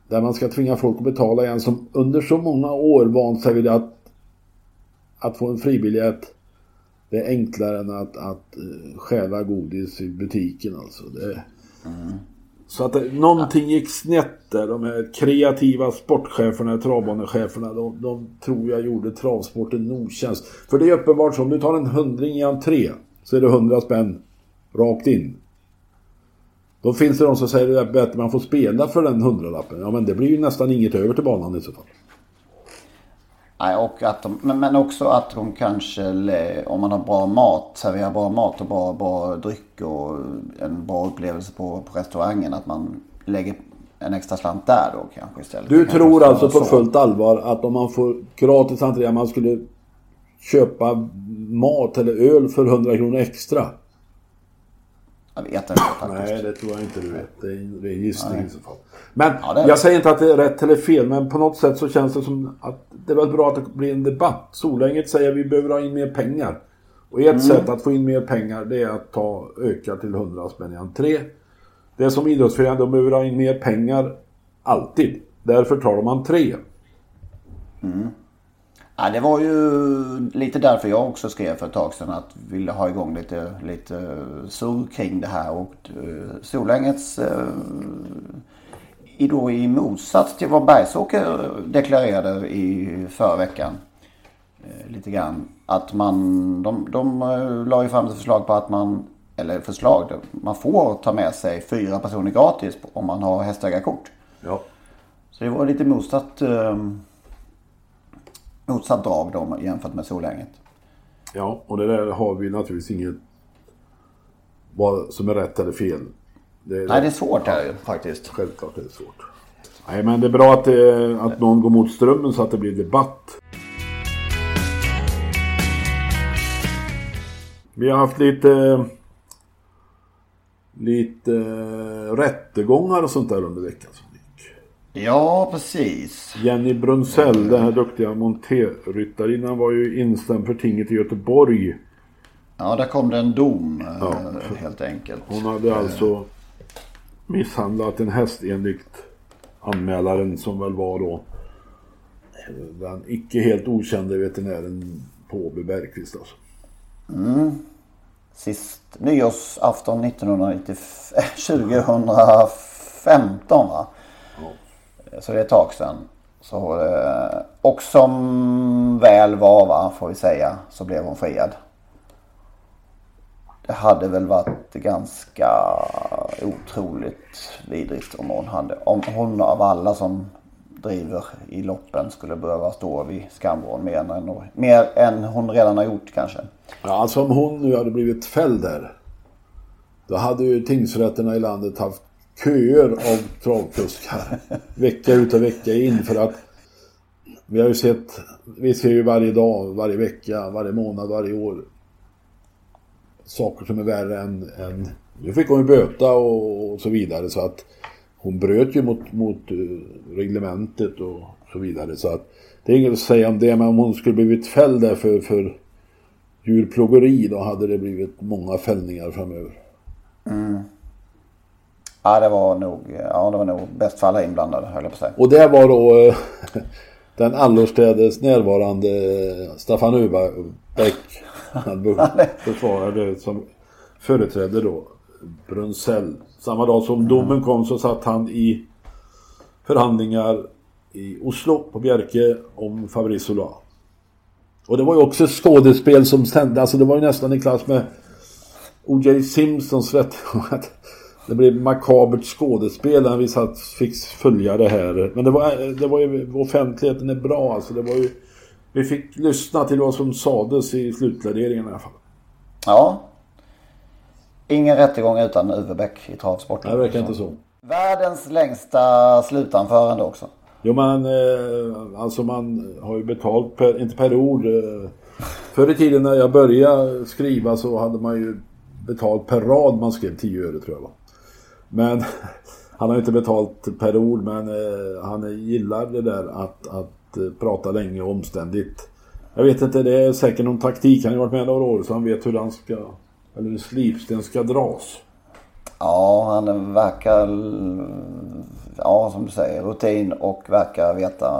där man ska tvinga folk att betala igen som under så många år vant sig vid att, att få en fribiljett. Det är enklare än att, att eh, stjäla godis i butiken alltså. Det, mm. Så att det, någonting gick snett där. De här kreativa sportcheferna, travbanecheferna, de, de tror jag gjorde travsporten en otjänst. För det är uppenbart så, om du tar en hundring i entré så är det hundra spänn rakt in. Då finns det de som säger att bättre man får spela för den hundralappen. Ja men det blir ju nästan inget över till banan i så fall. Nej, och att de, men också att de kanske, om man har bra mat, serverar bra mat och bra, bra dryck och en bra upplevelse på, på restaurangen. Att man lägger en extra slant där då kanske istället. Du tror alltså på fullt allvar att om man får gratis entré, man skulle köpa mat eller öl för 100 kronor extra? Jag vet inte faktiskt. Nej, det tror jag inte du vet. Det är, det är gissning i så fall. Men ja, jag säger inte att det är rätt eller fel, men på något sätt så känns det som att det väl bra att det blir en debatt. Solänget säger att vi behöver ha in mer pengar. Och ett mm. sätt att få in mer pengar det är att ta, öka till 100 spänn i entré. Det är som idrottsföreningar, de behöver ha in mer pengar alltid. Därför tar de entré. Mm. Ja, det var ju lite därför jag också skrev för ett tag sedan att ville ha igång lite, lite surr kring det här. Och uh, Solängets i, då i motsats till vad Bergsåker deklarerade i förra veckan. Lite grann. Att man, de, de la ju fram ett förslag på att man, eller förslag, man får ta med sig fyra personer gratis om man har hästägarkort. Ja. Så det var lite motsatt motsatt drag då jämfört med Solänget. Ja, och det där har vi naturligtvis inget vad som är rätt eller fel. Det är Nej, det är svårt här faktiskt. Självklart är det svårt. Nej, men det är bra att, det, att någon går mot strömmen så att det blir debatt. Vi har haft lite lite rättegångar och sånt där under veckan. Ja, precis. Jenny Brunsell, den här duktiga monterryttarinnan var ju instämd för tinget i Göteborg. Ja, där kom det en dom eh, ja. helt enkelt. Hon hade alltså misshandlat en häst enligt anmälaren som väl var då den icke helt okände veterinären på Åby Bergqvist alltså. Mm. Sist nyårsafton 2015 va? Så det är ett tag sedan. Så, eh, och som väl var, va, får vi säga, så blev hon friad. det hade väl varit ganska otroligt vidrigt om hon hade, om hon av alla som driver i loppen skulle behöva stå vid skamvrån mer än, mer än hon redan har gjort kanske. Ja, alltså om hon nu hade blivit fälld där. Då hade ju tingsrätterna i landet haft köer av travkuskar. vecka ut och vecka in för att vi har ju sett, vi ser ju varje dag, varje vecka, varje månad, varje år saker som är värre än, än nu fick hon ju böta och, och, så vidare så att hon bröt ju mot, mot eh, reglementet och så vidare så att det är inget att säga om det men om hon skulle blivit fälld där för, för djurplågeri då hade det blivit många fällningar framöver. Mm. Ja det var nog, ja det var nog bäst för alla inblandade höll jag på att säga. Och det var då eh, den allestädes närvarande Staffan Öberg han försvarade som företrädde då Brunzell. Samma dag som domen kom så satt han i förhandlingar i Oslo på Bjerke om Fabrice Ola. Och det var ju också skådespel som sände, alltså det var ju nästan i klass med O.J. Simpsons rättegång. Det blev makabert skådespel när vi satt, fick följa det här. Men det var, det var ju, offentligheten är bra alltså. Det var ju vi fick lyssna till vad som sades i slutpläderingen i alla fall. Ja. Ingen rättegång utan Uvebeck i travsporten. Det verkar inte så. Världens längsta slutanförande också. Jo men eh, alltså man har ju betalt, per, inte per ord. Eh, förr i tiden när jag började skriva så hade man ju betalt per rad man skrev 10 öre tror jag va. Men han har inte betalt per ord men eh, han gillar det där att, att Eh, prata länge och omständigt. Jag vet inte, det är säkert någon taktik. Han har varit med några år så han vet hur han ska, eller hur slipsten ska dras. Ja, han verkar, ja som du säger, rutin och verkar veta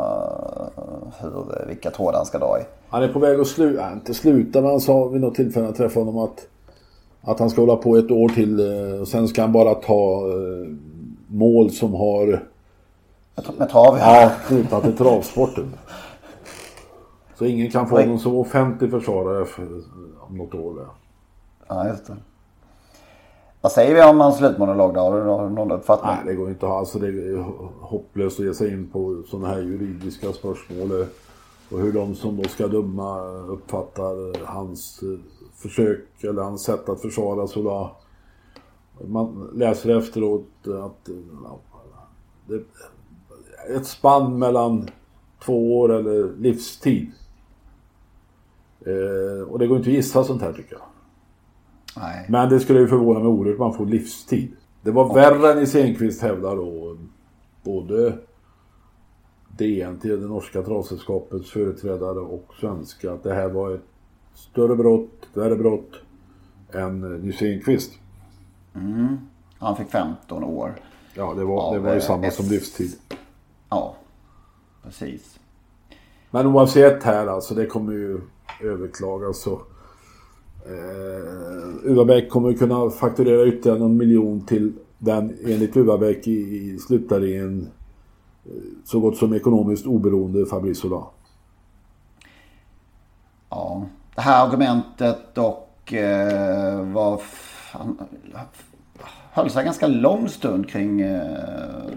hur, vilka trådar han ska dra i. Han är på väg att sluta, inte sluta men han sa vid något tillfälle när jag träffade honom att, att han ska hålla på ett år till eh, och sen ska han bara ta eh, mål som har med trav? Ja, knutna till travsporten. Så ingen kan få Oj. någon som offentlig försvarare för, om något år. Där. Ja, just det. Vad säger vi om hans slutmonolog då? Har du någon uppfattning? Nej, det går inte att ha. Alltså, det är hopplöst att ge sig in på sådana här juridiska spörsmål. Och hur de som då ska döma uppfattar hans eh, försök eller hans sätt att försvara Sola. Man läser efteråt att det, ett spann mellan två år eller livstid. Eh, och det går inte att gissa sånt här tycker jag. Nej. Men det skulle ju förvåna mig oerhört man får livstid. Det var och. värre än i Senqvist hävdar då både DN till det norska travsällskapets företrädare och svenska att det här var ett större brott, ett värre brott än Nisse Enqvist. Mm. Han fick 15 år. Ja, det var, det var ju samma som livstid. Ja, precis. Men oavsett här alltså, det kommer ju överklagas så. Eh, Uvabäck kommer kunna fakturera ytterligare någon miljon till den enligt Uvabäck i, i slutvärderingen eh, så gott som ekonomiskt oberoende Fabrice Ola. Ja, det här argumentet dock eh, var höll sig ganska lång stund kring eh,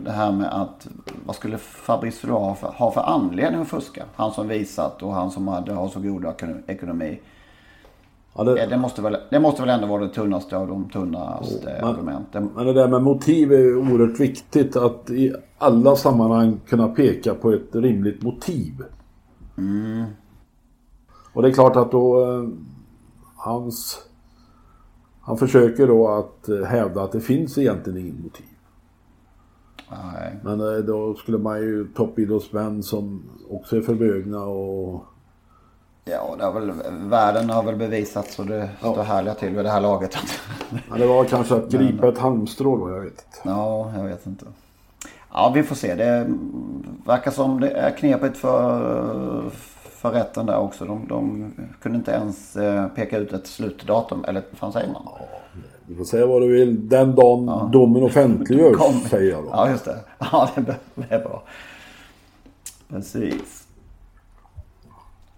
det här med att vad skulle Fabrice ha för, ha för anledning att fuska? Han som visat och han som hade har så god ekonomi. Ja, det... Det, måste väl, det måste väl ändå vara det tunnaste av de tunnaste oh, argumenten. Men det där med motiv är oerhört viktigt. Att i alla sammanhang kunna peka på ett rimligt motiv. Mm. Och det är klart att då eh, hans han försöker då att eh, hävda att det finns egentligen inget motiv. Nej. Men eh, då skulle man ju toppidrottsmän som också är förmögna och... Ja, det har väl, världen har väl bevisat så det ja. står härliga till vid det här laget. ja, det var kanske att gripa Men... ett halmstrå då, jag vet inte. Ja, jag vet inte. Ja, vi får se. Det verkar som det är knepigt för för rätten där också. De, de kunde inte ens eh, peka ut ett slutdatum, eller vad fan säger man? Ja, du får säga vad du vill. Den dagen ja. domen offentliggörs, Kom. säger jag då. Ja, just det. Ja, det är bra. Precis.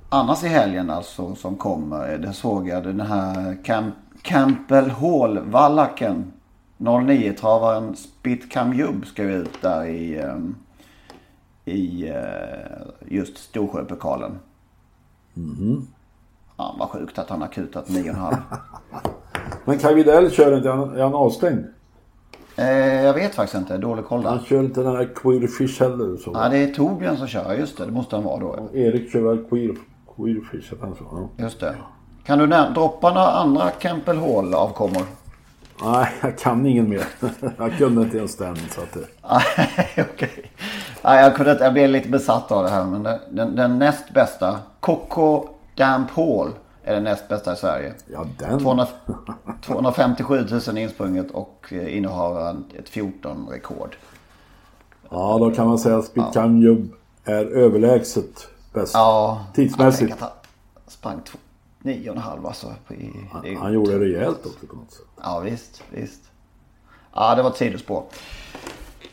Annars i helgen alltså som kommer, det såg jag den här Camp, Campbell Hall-vallacken. 09-travaren Spitcam Jubb ska ju ut där i, um, i uh, just Storsjöpokalen. Mm. Ja, vad sjukt att han har kutat 9,5. Men Kaj Widell kör inte, är han avstängd? Eh, jag vet faktiskt inte, dålig koll där. Han kör inte den här Queerfish heller. Så. Ja, det är Torbjörn som kör, just det. Det måste han vara då. Erik kör väl Queer, Queerfish, han så. Ja. Just det. Kan du droppa några andra Campbell Hall-avkommor? Nej, jag kan ingen mer. jag kunde inte ens den. Så att det... Nej, okej. Nej, jag, kunde, jag blev lite besatt av det här. Men den, den, den näst bästa, Coco Damp Hall, är den näst bästa i Sverige. Ja, den. 200, 257 000 insprunget och eh, innehar ett 14-rekord. Ja, då kan man säga att Spitkanjub är överlägset bäst. Ja, Tidsmässigt. Jag sprang 9,5 alltså. I, han, han gjorde det rejält också på något sätt. Ja, visst, visst. Ja, det var ett sidospår.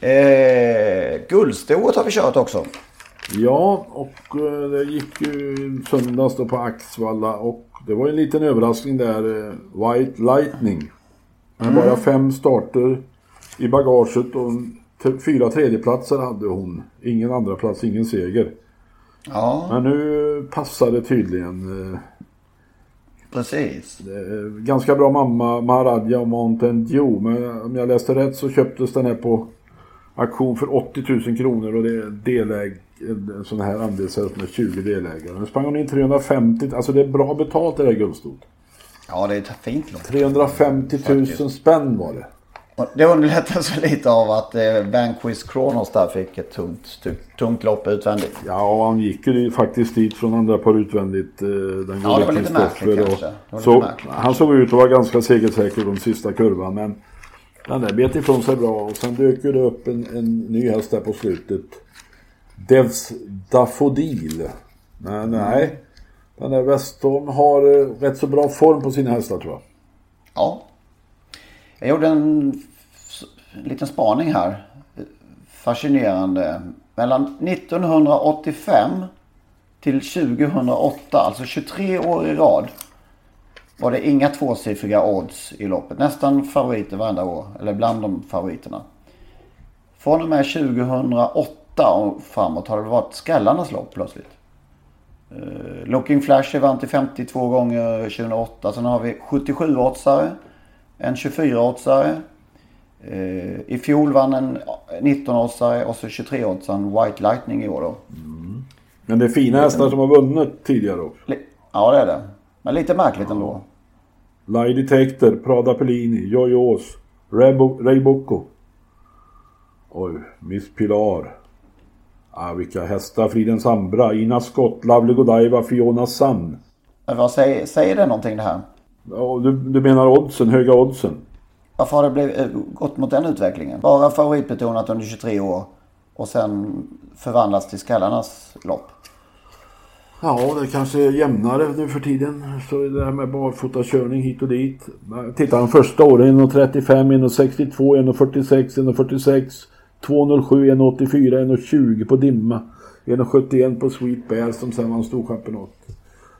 Eh, guldstoet har vi kört också. Ja, och eh, det gick ju söndags då på Axvalla och det var en liten överraskning där. Eh, White Lightning. Med mm. bara fem starter i bagaget och fyra tredjeplatser hade hon. Ingen andra plats, ingen seger. Ja. Men nu passar det tydligen. Eh, Precis. Ganska bra mamma Maharadja och Mountain Dew. Men om jag läste rätt så köptes den här på auktion för 80 000 kronor och det är deläg, en sån här andelshäst med 20 delägare. Nu sprang hon in 350, alltså det är bra betalt det här guldstot. Ja det är ett fint lopp. 350 000 spänn var det. Det underlättas lite av att eh, Vanquish Kronos där fick ett tungt, tungt lopp utvändigt. Ja, och han gick ju faktiskt dit från andra par utvändigt. Eh, den ja, det var lite märkligt kanske. Så, han såg ut att vara ganska segersäker de sista kurvan. Men den där bet ifrån sig bra. Och sen dök det upp en, en ny häst där på slutet. Devs Daffodil. Nej, nej. Den där Westholm har eh, rätt så bra form på sina hästar tror jag. Ja. Jag gjorde en liten spaning här. Fascinerande. Mellan 1985 till 2008, alltså 23 år i rad, var det inga tvåsiffriga odds i loppet. Nästan favoriter varenda år, eller bland de favoriterna. Från och med 2008 och framåt har det varit skrällarnas lopp plötsligt. Uh, Looking Flash vann till 52 gånger 2008. Sen har vi 77-oddsare. En 24-oddsare. Uh, I fjol vann en 19-oddsare och så 23-oddsaren White Lightning i år då. Mm. Men det är fina hästar som har vunnit tidigare också. Ja det är det. Men lite märkligt ja. ändå. Lie Detector, Prada Pellini, Jojos, Ray Bocco. Oj, Miss Pilar. Ah, vilka hästar. Friden Sambra, Ina Scott, Lovely Godiva, Fiona Sun. Vad säger, säger det någonting det här? Ja, du, du menar oddsen, höga oddsen? Varför har det blivit, eh, gått mot den utvecklingen? Bara favoritbetonat under 23 år och sen förvandlats till skallarnas lopp. Ja, det kanske är jämnare nu för tiden. Så det här med barfotakörning hit och dit. Titta de första åren 1.35, 1.62, 1.46, 1.46, 2.07, 1.84, 1.20 på dimma. 1.71 på Sweet Bear som sen vann storchampionat.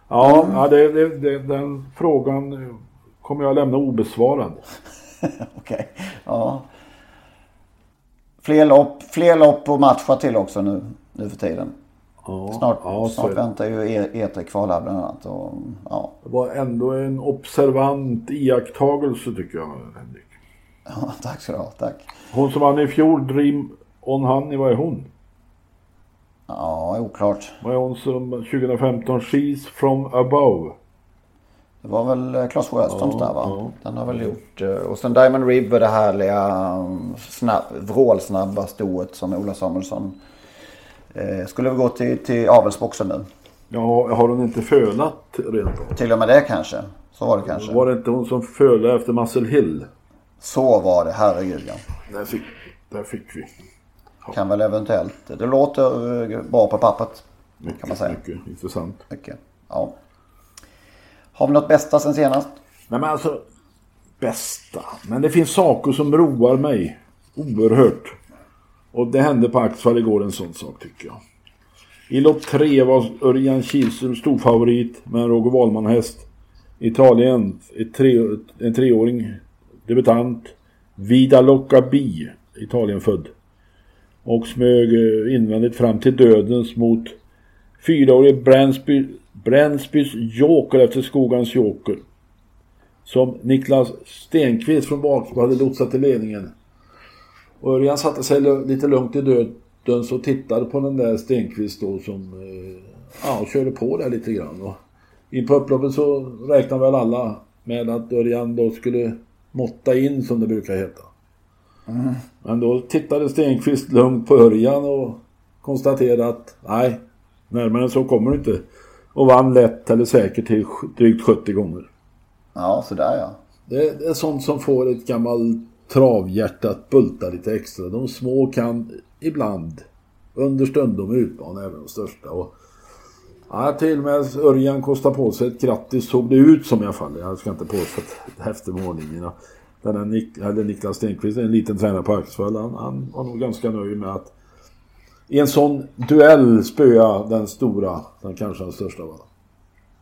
Ja, mm. ja det, det, det, den frågan kommer jag lämna obesvarad. Okej, okay. ja. Fler lopp, fler lopp och matcha till också nu, nu för tiden. Ja, snart ja, snart väntar ju E3 kvala bland annat. Och, ja. Det var ändå en observant iakttagelse tycker jag Henrik. Ja, tack så du ha. Tack. Hon som vann i fjol, Dream On Honey, vad är hon? Ja, oklart. Vad är hon som 2015? She's from above. Det var väl eh, Claes Sjöströms ja, där va? Ja. Den har väl gjort. Eh, och sen Diamond River det härliga mm, snabb, vrålsnabba stoet som Ola Samuelsson skulle vi gå till, till avelsboxen nu? Ja, har hon inte fölat rent av? Till och med det kanske. Så var det kanske. Var det inte hon som fölade efter Muscle Hill? Så var det, herregud ja. Där fick, där fick vi. Ja. Kan väl eventuellt. Det låter eh, bra på pappret. Mycket, kan man säga. mycket intressant. Mycket, ja. Har vi något bästa sen senast? Nej men alltså, bästa. Men det finns saker som roar mig oerhört. Och det hände på Axfall igår en sån sak tycker jag. I lopp tre var Örjan Kihlström storfavorit med en Roger Wahlman-häst. Italien, ett tre, en treåring, debutant. Vida Lockabi, Italienfödd. Och smög eh, invändigt fram till dödens mot fyraårige Bransby, Bransbys Joker efter Skogans Joker. Som Niklas Stenqvist från bakspår hade lotsat till ledningen. Och Örjan satte sig lite lugnt i dödens och tittade på den där Stenqvist då som eh, ja, körde på där lite grann. Och in på upploppet så räknade väl alla med att Örjan då skulle måtta in som det brukar heta. Mm. Men då tittade Stenqvist lugnt på Örjan och konstaterade att nej, närmare än så kommer du inte. Och vann lätt eller säkert till drygt 70 gånger. Ja, sådär ja. Det, det är sånt som får ett gammalt travhjärta att bulta lite extra. De små kan ibland understundom utmana även de största. Och, ja, till och med Örjan kostar på sig ett grattis såg det ut som i alla fall. Jag ska inte påstå att efter målningen. Den här Nik eller Niklas Stenqvist, en liten tränare på Axevall, han, han var nog ganska nöjd med att i en sån duell spöa den stora, den kanske den största var.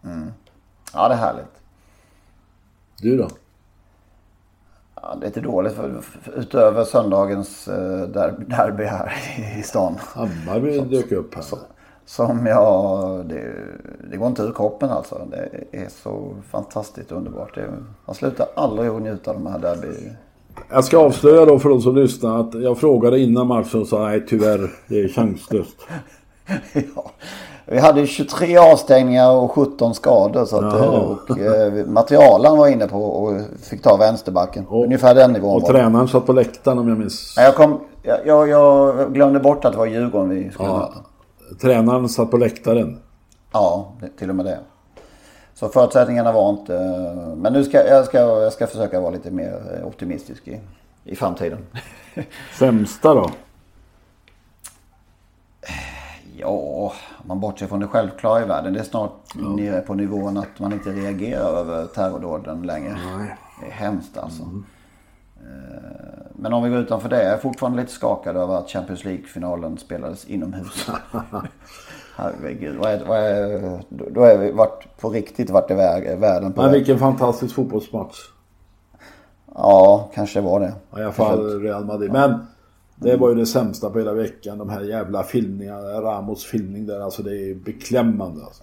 Mm. Ja, det är härligt. Du då? Ja, det är lite dåligt för, för, utöver söndagens eh, derby här i stan. Hammarby dök upp här. Som, som jag, det, det, går inte ur kroppen alltså. Det är så fantastiskt underbart. Det, man slutar aldrig att njuta av de här derby. Jag ska avslöja då för de som lyssnar att jag frågade innan matchen och sa nej tyvärr, det är chanslöst. ja. Vi hade 23 avstängningar och 17 skador. Så att, och, eh, materialen var inne på och fick ta vänsterbacken. Och, Ungefär den nivån Och tränaren satt på läktaren om jag minns. Jag, kom, jag, jag, glömde bort att det var Djurgården vi skulle ja. möta. Tränaren satt på läktaren. Ja, till och med det. Så förutsättningarna var inte... Men nu ska jag, ska, jag ska försöka vara lite mer optimistisk i, i framtiden. Sämsta då? Ja, man bortser från det självklara i världen. Det är snart ja. nere på nivån att man inte reagerar över terrordåden längre. Nej. Det är hemskt alltså. Mm. Eh, men om vi går utanför det. Jag är fortfarande lite skakad över att Champions League-finalen spelades inomhus. Herregud. Vad är, vad är, då är vi vart, på riktigt vart är världen på Men vilken fantastisk fotbollsmatch. Ja, kanske var det. I alla fall Real Madrid. Men det var ju det sämsta på hela veckan. De här jävla filmningarna. Ramos filmning där. Alltså det är beklämmande. Alltså.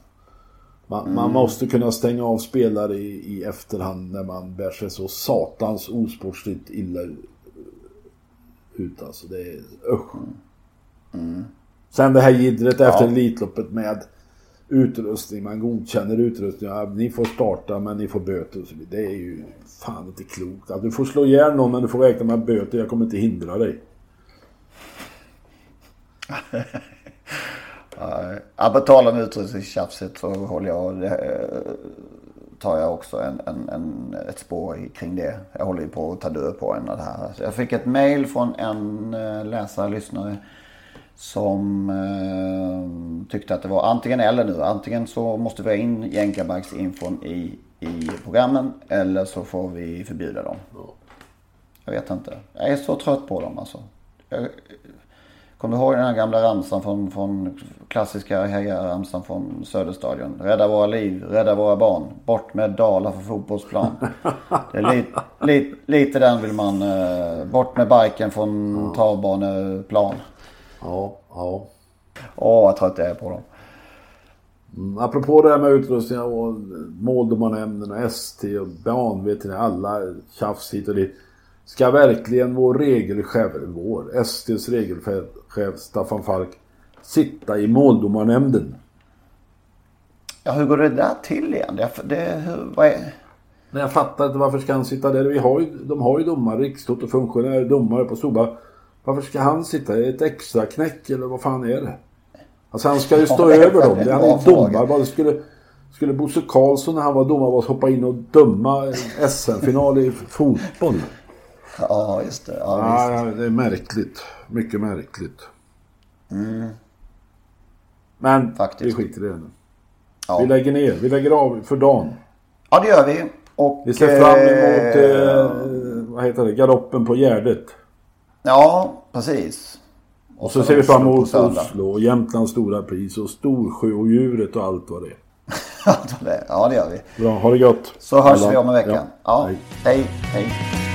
Man, mm. man, måste kunna stänga av spelare i, i efterhand när man bär sig så satans osportsligt illa ut. Alltså det är usch. Mm. Sen det här jiddret ja. efter Elitloppet med utrustning. Man godkänner utrustning. Ja, ni får starta men ni får böter och så vidare. Det är ju fan inte klokt. Att du får slå ihjäl någon men du får räkna med böter. Jag kommer inte hindra dig. ja, på tal om utrustningstjafset så håller jag, eh, tar jag också en, en, en, ett spår kring det. Jag håller ju på att ta död på en av det här. Så jag fick ett mail från en eh, läsare, lyssnare som eh, tyckte att det var antingen eller nu. Antingen så måste vi ha in jänkarbacksinfon i, i programmen eller så får vi förbjuda dem. Jag vet inte. Jag är så trött på dem alltså. Jag, Kommer du ihåg den här gamla ramsan från, från klassiska hejaramsan från Söderstadion? Rädda våra liv, rädda våra barn. Bort med Dala för fotbollsplan. Det är li, li, lite den vill man. Eh, bort med biken från ja. travbaneplan. Ja, ja. Åh, vad trött jag är på dem. Mm, apropå det här med utrustning och måldomarnämnden och ST och banveterinär. Alla tjafs hit och dit. Ska verkligen vår regelchef, vår, STs regelchef Staffan Falk sitta i måldomarnämnden? Ja, hur går det där till igen? Det, det, hur, vad är... Nej, jag fattar inte varför ska han sitta där. Vi har ju, de har ju domare, rikstotofunktionärer, domare på Soba. Varför ska han sitta i ett extra knäck eller vad fan är det? Alltså han ska ju stå ja, över dem. Han är domare. Vad skulle, skulle Bosse Karlsson när han var domare hoppa in och döma SM-final i fotboll? Ja, just det. Ja, ja, det är märkligt. Mycket märkligt. Mm. Men Faktiskt. vi skiter i det nu. Ja. Vi lägger ner. Vi lägger av för dagen. Ja, det gör vi. Och, vi ser fram emot eh, vad heter det, galoppen på Gärdet. Ja, precis. Och, och så, ser vi fram emot Oslo och Jämtlands stora pris och Storsjöodjuret och allt vad det är. ja, det gör vi. Bra, ha det gott. Så hörs Alla. vi om en vecka. Ja. ja. Hej. hej. hej.